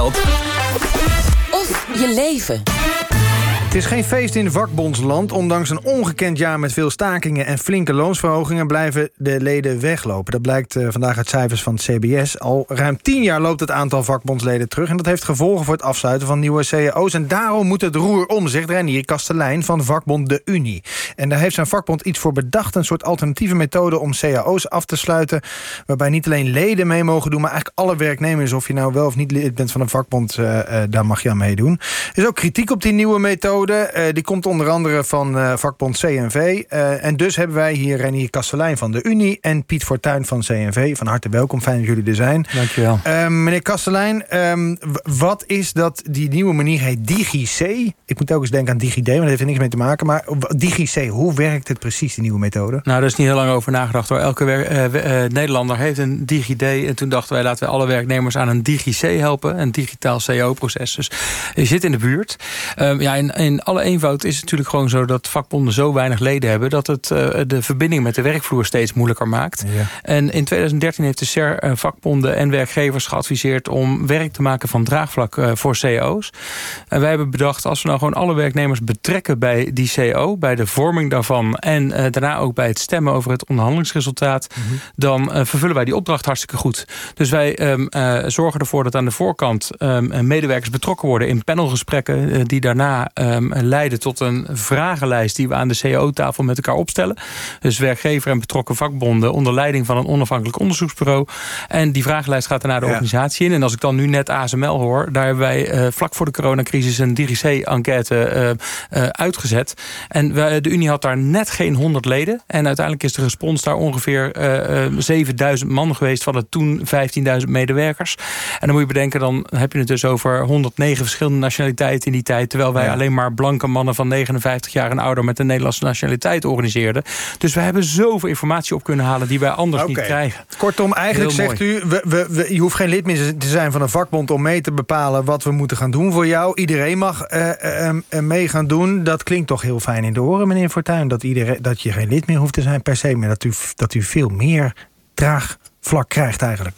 Of je leven. Het is geen feest in vakbondsland. Ondanks een ongekend jaar met veel stakingen en flinke loonsverhogingen... blijven de leden weglopen. Dat blijkt eh, vandaag uit cijfers van het CBS. Al ruim tien jaar loopt het aantal vakbondsleden terug... en dat heeft gevolgen voor het afsluiten van nieuwe cao's. En daarom moet het roer om, zegt Renier Kastelein van vakbond De Unie. En daar heeft zijn vakbond iets voor bedacht... een soort alternatieve methode om cao's af te sluiten... waarbij niet alleen leden mee mogen doen... maar eigenlijk alle werknemers, of je nou wel of niet lid bent van een vakbond... Uh, uh, daar mag je aan meedoen. Er is ook kritiek op die nieuwe methode... Uh, die komt onder andere van uh, vakbond CNV. Uh, en dus hebben wij hier Renier Kastelein van de Unie... en Piet Fortuyn van CNV. Van harte welkom, fijn dat jullie er zijn. Dankjewel. meneer Kastelein, um, wat is dat die nieuwe manier heet DigiC? Ik moet ook eens denken aan DigiD, want dat heeft er niks mee te maken. Maar DigiC, hoe werkt het precies, die nieuwe methode? Nou, daar is niet heel lang over nagedacht. hoor. Elke Nederlander heeft een DigiD. En toen dachten wij, laten we alle werknemers aan een DigiC helpen. Een digitaal CO-proces. Dus je zit in de buurt. Um, ja, in, in alle eenvoud is het natuurlijk gewoon zo dat vakbonden zo weinig leden hebben... dat het uh, de verbinding met de werkvloer steeds moeilijker maakt. Ja. En in 2013 heeft de SER uh, vakbonden en werkgevers geadviseerd... om werk te maken van draagvlak uh, voor CO's. En wij hebben bedacht, als we nou gewoon alle werknemers betrekken bij die CO... bij de vorming daarvan en daarna ook bij het stemmen over het onderhandelingsresultaat... Mm -hmm. dan vervullen wij die opdracht hartstikke goed. Dus wij um, zorgen ervoor dat aan de voorkant um, medewerkers betrokken worden... in panelgesprekken die daarna um, leiden tot een vragenlijst die we aan de CO-tafel met elkaar opstellen. Dus werkgever en betrokken vakbonden onder leiding van een onafhankelijk onderzoeksbureau. En die vragenlijst gaat daarna de ja. organisatie in. En als ik dan nu net ASML hoor, daar hebben wij uh, vlak voor de coronacrisis een DigiC-enquête uh, uh, uitgezet. En we, de Unie had daar net geen 100 leden. En uiteindelijk is de respons daar ongeveer 7000 man geweest van het toen 15.000 medewerkers. En dan moet je bedenken, dan heb je het dus over 109 verschillende nationaliteiten in die tijd. Terwijl wij ja. alleen maar blanke mannen van 59 jaar en ouder met een Nederlandse nationaliteit organiseerden. Dus we hebben zoveel informatie op kunnen halen die wij anders okay. niet krijgen. Kortom, eigenlijk Heel zegt u, we, we, we, je hoeft geen lid meer te zijn van een vakbond om mee te bepalen wat we moeten gaan doen voor jou. Iedereen mag uh, uh, uh, mee gaan doen. Dat klinkt toch heel fijn in de oren, meneer Fortuyn, dat, iedereen, dat je geen lid meer hoeft te zijn per se, maar dat u, dat u veel meer draagvlak krijgt eigenlijk.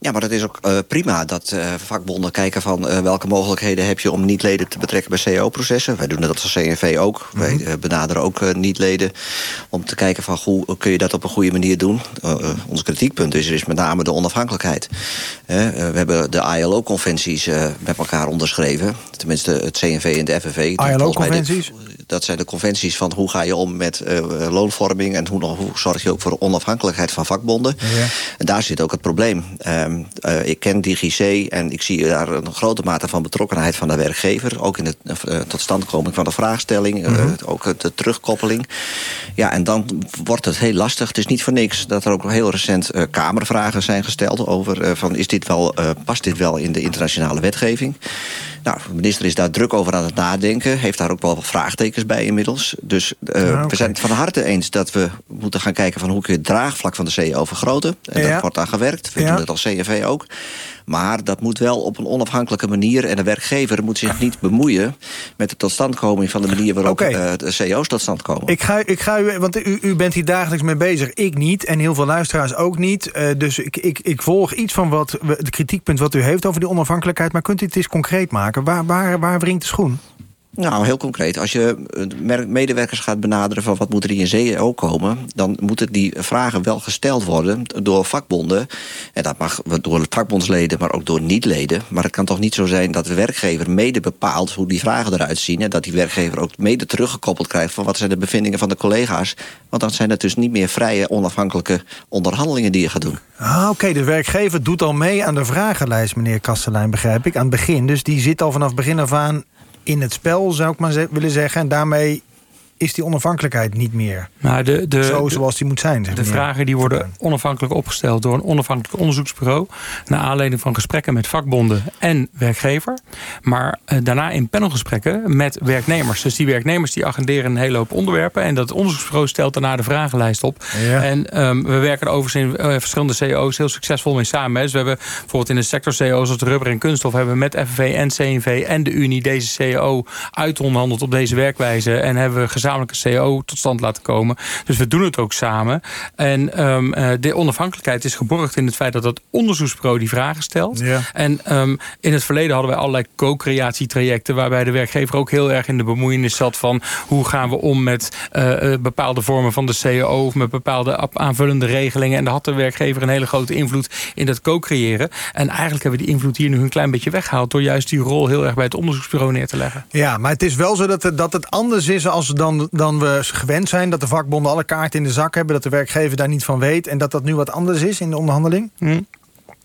Ja, maar dat is ook uh, prima dat uh, vakbonden kijken van uh, welke mogelijkheden heb je om niet-leden te betrekken bij CO-processen. Wij doen dat als CNV ook. Mm -hmm. Wij benaderen ook niet-leden om te kijken van hoe kun je dat op een goede manier doen. ons kritiekpunt is, is met name de onafhankelijkheid. we hebben de ILO-conventies met elkaar onderschreven. Tenminste het CNV en de FNV. ILO-conventies? Dat zijn de conventies van hoe ga je om met loonvorming... en hoe, hoe zorg je ook voor de onafhankelijkheid van vakbonden. Ja. En daar zit ook het probleem. Um, uh, ik ken DigiC en ik zie daar een grote mate van betrokkenheid van de werkgever. Ook in de uh, totstandkoming van de vraagstelling. Mm -hmm. uh, ook de terugkoppeling. Ja, en dan wordt het heel lastig. Het is niet voor niks dat er ook heel recent kamervragen zijn gesteld... over van is dit wel, past dit wel in de internationale wetgeving? Nou, de minister is daar druk over aan het nadenken. Heeft daar ook wel wat vraagtekens bij inmiddels. Dus uh, ja, okay. we zijn het van harte eens dat we moeten gaan kijken... van hoe kun je het draagvlak van de CEO vergroten. En ja. dat wordt aan gewerkt. We ja. doen het als CNV ook. Maar dat moet wel op een onafhankelijke manier. En de werkgever moet zich niet bemoeien met de totstandkoming van de manier waarop okay. uh, de CEO's tot stand komen. Ik ga, ik ga u, want u, u bent hier dagelijks mee bezig. Ik niet en heel veel luisteraars ook niet. Uh, dus ik, ik, ik volg iets van wat de kritiekpunt wat u heeft over die onafhankelijkheid. Maar kunt u het eens concreet maken? Waar, waar, waar wringt de schoen? Nou, heel concreet. Als je medewerkers gaat benaderen van wat moet er in CEO komen... dan moeten die vragen wel gesteld worden door vakbonden. En dat mag door vakbondsleden, maar ook door niet-leden. Maar het kan toch niet zo zijn dat de werkgever mede bepaalt... hoe die vragen eruit zien. En dat die werkgever ook mede teruggekoppeld krijgt... van wat zijn de bevindingen van de collega's. Want dan zijn het dus niet meer vrije, onafhankelijke onderhandelingen die je gaat doen. Ah, Oké, de werkgever doet al mee aan de vragenlijst, meneer Kastelein, begrijp ik. Aan het begin. Dus die zit al vanaf begin af aan in het spel, zou ik maar willen zeggen. En daarmee is die onafhankelijkheid niet meer nou, de, de, zo zoals die moet zijn. Zeg de vragen die worden onafhankelijk opgesteld door een onafhankelijk onderzoeksbureau... naar aanleiding van gesprekken met vakbonden en werkgever. Maar uh, daarna in panelgesprekken met werknemers. Dus die werknemers die agenderen een hele hoop onderwerpen... en dat onderzoeksbureau stelt daarna de vragenlijst op. Ja. En um, we werken er overigens in uh, verschillende CO's heel succesvol mee samen. Dus we hebben bijvoorbeeld in de sector CO's als rubber en kunststof... hebben we met FNV en CNV en de Unie deze CO uitonderhandeld op deze werkwijze... en hebben we gezamenlijk gezamenlijke CO tot stand laten komen. Dus we doen het ook samen. En um, de onafhankelijkheid is geborgd in het feit dat het onderzoeksbureau die vragen stelt. Ja. En um, in het verleden hadden wij allerlei co-creatietrajecten... waarbij de werkgever ook heel erg in de bemoeienis zat van... hoe gaan we om met uh, bepaalde vormen van de CO... of met bepaalde aanvullende regelingen. En daar had de werkgever een hele grote invloed in dat co-creëren. En eigenlijk hebben we die invloed hier nu een klein beetje weggehaald... door juist die rol heel erg bij het onderzoeksbureau neer te leggen. Ja, maar het is wel zo dat het, dat het anders is als dan, we gewend zijn... dat de vakbonden alle kaarten in de zak hebben... dat de werkgever daar niet van weet... en dat dat nu wat anders is in de onderhandeling? Hm.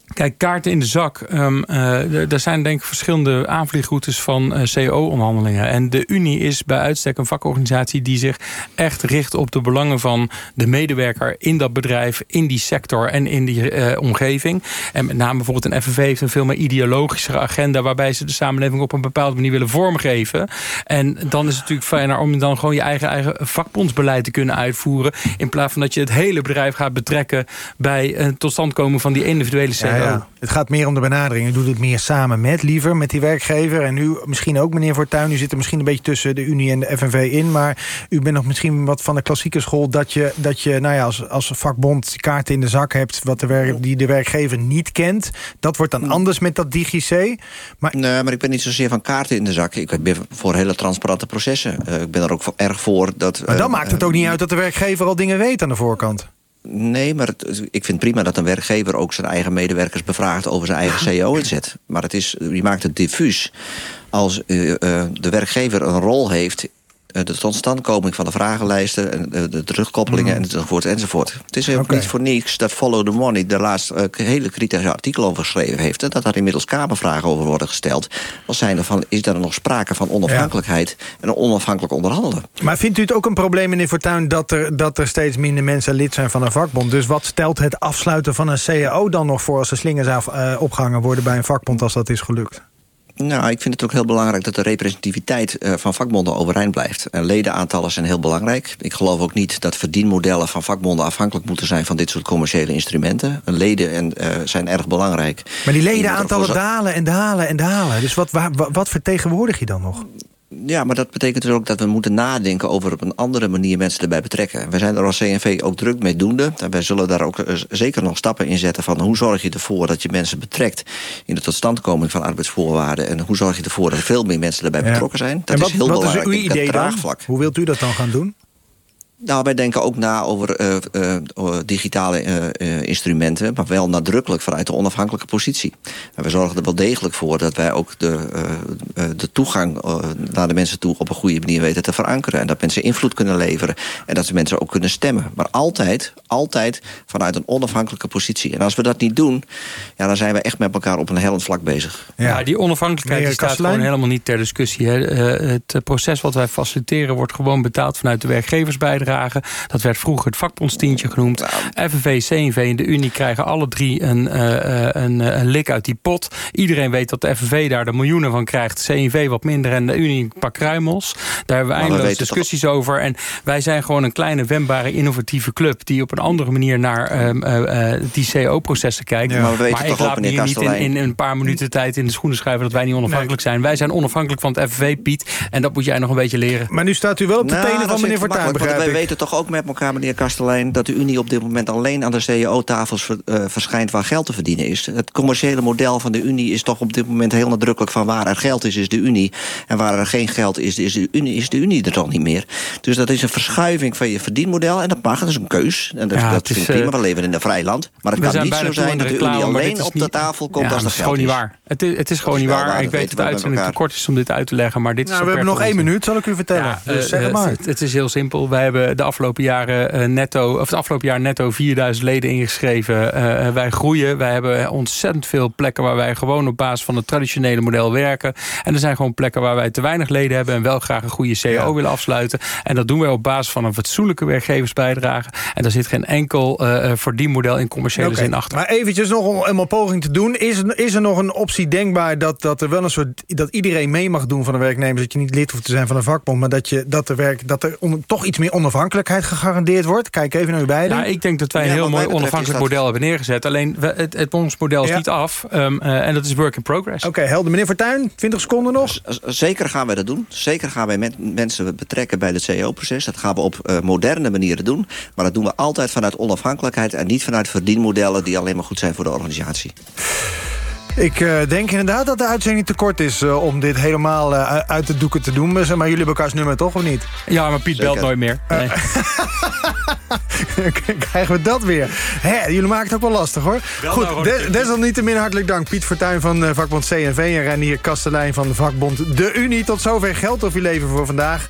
Kijk, kaarten in de zak. Um, uh, er zijn denk ik verschillende aanvliegroutes van uh, CO-onderhandelingen. En de Unie is bij uitstek een vakorganisatie die zich echt richt op de belangen van de medewerker in dat bedrijf, in die sector en in die uh, omgeving. En met name bijvoorbeeld een FNV heeft een veel meer ideologischere agenda waarbij ze de samenleving op een bepaalde manier willen vormgeven. En dan is het natuurlijk fijner om dan gewoon je eigen, eigen vakbondsbeleid te kunnen uitvoeren. In plaats van dat je het hele bedrijf gaat betrekken bij het tot komen van die individuele. Ja, Het gaat meer om de benadering. U doet het meer samen met, liever, met die werkgever. En u misschien ook, meneer Fortuyn. U zit er misschien een beetje tussen de Unie en de FNV in. Maar u bent nog misschien wat van de klassieke school... dat je, dat je nou ja, als, als vakbond kaarten in de zak hebt... Wat de werk, die de werkgever niet kent. Dat wordt dan anders met dat DigiC. Maar... Nee, maar ik ben niet zozeer van kaarten in de zak. Ik ben voor hele transparante processen. Uh, ik ben er ook erg voor dat... Maar dan uh, maakt het ook niet uit dat de werkgever al dingen weet aan de voorkant. Nee, maar het, ik vind prima dat een werkgever ook zijn eigen medewerkers bevraagt over zijn eigen CO-inzet. Maar het is, je maakt het diffuus. Als uh, uh, de werkgever een rol heeft de totstandkoming van de vragenlijsten... en de, terugkoppelingen mm. enzovoort enzovoort. Het is okay. niet voor niets dat Follow the Money... de laatste uh, hele kritische artikel over geschreven heeft... en dat daar inmiddels Kamervragen over worden gesteld... als zijn er van, is er nog sprake van onafhankelijkheid... Ja. en een onafhankelijk onderhandelen. Maar vindt u het ook een probleem, meneer Fortuyn... Dat er, dat er steeds minder mensen lid zijn van een vakbond? Dus wat stelt het afsluiten van een CAO dan nog voor... als de slingers af, opgehangen worden bij een vakbond als dat is gelukt? Nou, ik vind het ook heel belangrijk dat de representativiteit uh, van vakbonden overeind blijft. En ledenaantallen zijn heel belangrijk. Ik geloof ook niet dat verdienmodellen van vakbonden afhankelijk moeten zijn van dit soort commerciële instrumenten. Leden en, uh, zijn erg belangrijk. Maar die ledenaantallen dalen en dalen en dalen. Dus wat, wat, wat vertegenwoordig je dan nog? Ja, maar dat betekent dus ook dat we moeten nadenken over op een andere manier mensen erbij betrekken. We zijn er als CNV ook druk mee doende. En wij zullen daar ook eh, zeker nog stappen in zetten van hoe zorg je ervoor dat je mensen betrekt in de totstandkoming van arbeidsvoorwaarden. En hoe zorg je ervoor dat veel meer mensen erbij betrokken zijn. Dat wat, is heel wat belangrijk. Is uw idee dan? Hoe wilt u dat dan gaan doen? Nou, wij denken ook na over uh, uh, digitale uh, instrumenten... maar wel nadrukkelijk vanuit de onafhankelijke positie. En we zorgen er wel degelijk voor dat wij ook de, de toegang naar de mensen toe... op een goede manier weten te verankeren. En dat mensen invloed kunnen leveren. En dat ze mensen ook kunnen stemmen. Maar altijd, altijd vanuit een onafhankelijke positie. En als we dat niet doen, ja, dan zijn we echt met elkaar op een hellend vlak bezig. Ja, ja die onafhankelijkheid die staat gewoon helemaal niet ter discussie. Hè. het proces wat wij faciliteren wordt gewoon betaald vanuit de werkgeversbijdrage dat werd vroeger het vakbondstientje genoemd. Nou. FNV, CNV en de Unie krijgen alle drie een, uh, een, een, lik uit die pot. Iedereen weet dat de FNV daar de miljoenen van krijgt. CNV wat minder en de Unie een paar kruimels. Daar hebben we eindeloos discussies toch... over. En wij zijn gewoon een kleine, wendbare, innovatieve club... die op een andere manier naar uh, die CO-processen kijkt. Ja, maar, we maar ik laat me hier niet in, in, een paar minuten tijd in de schoenen schuiven... dat wij niet onafhankelijk nee. zijn. Wij zijn onafhankelijk van het FNV, Piet. En dat moet jij nog een beetje leren. Maar nu staat u wel op de nou, tenen van meneer Fortuyn, Wij weten toch ook met elkaar, meneer Kastelein... dat de Unie op dit moment alleen aan de CEO-tafels uh, verschijnt... waar geld te verdienen is. Het commerciële model van de Unie is toch op dit moment heel nadrukkelijk... van waar er geld is, is de Unie. En waar er geen geld is, is de Unie, is de Unie er dan niet meer. Dus dat is een verschuiving van je verdienmodel. En dat mag, dat is een keus. En dat, ja, dat vind ik prima, we leven in een vrij land. Maar het kan niet zo zijn dat de Unie alleen op de tafel komt ja, als er geld is. Gewoon niet waar. Het is, het is gewoon niet waar. Ik weet dat de uitzending te kort is om dit uit te leggen. Maar dit nou, we hebben nog één minuut, zal ik u vertellen. dus zeg maar. Het is heel simpel. Wij hebben de afgelopen jaren uh, netto, of het afgelopen jaar netto 4000 leden ingeschreven. Uh, wij groeien. Wij hebben ontzettend veel plekken waar wij gewoon op basis van het traditionele model werken. En er zijn gewoon plekken waar wij te weinig leden hebben en wel graag een goede CEO ja. willen afsluiten. En dat doen wij op basis van een fatsoenlijke werkgeversbijdrage. En daar zit geen enkel uh, verdienmodel in commerciële okay. zin achter. Maar eventjes nog om een poging te doen. Is, is er nog een optie denkbaar dat, dat er wel een soort dat iedereen mee mag doen van de werknemers? Dat je niet lid hoeft te zijn van een vakbond, maar dat, je, dat, er, werk, dat er on, toch iets meer onafhankelijk onafhankelijkheid gegarandeerd wordt? Kijk even naar u beiden. Ja, ik denk dat wij een heel mooi onafhankelijk model hebben neergezet. Alleen, het, het, ons model is Ja. niet af. um, uh, en dat is work in progress. Oké, helder. Meneer Fortuyn, 20 seconden nog. Z- Zeker gaan wij dat doen. Zeker gaan wij men- mensen betrekken bij het CEO-proces. Dat gaan we op uh, moderne manieren doen. Maar dat doen we altijd vanuit onafhankelijkheid... en niet vanuit verdienmodellen die alleen maar goed zijn voor de organisatie. Ik uh, denk inderdaad dat de uitzending te kort is uh, om dit helemaal uh, uit de doeken te doen. Maar jullie hebben elkaars nummer toch, of niet? Ja, maar Piet Zeker. belt nooit meer. Nee. Krijgen we dat weer. Hè, jullie maken het ook wel lastig, hoor. Wel Goed, nou, des, desalniettemin hartelijk dank. Piet Fortuyn van vakbond CNV en Renier Kastelein van vakbond De Unie. Tot zover geld of je leven voor vandaag.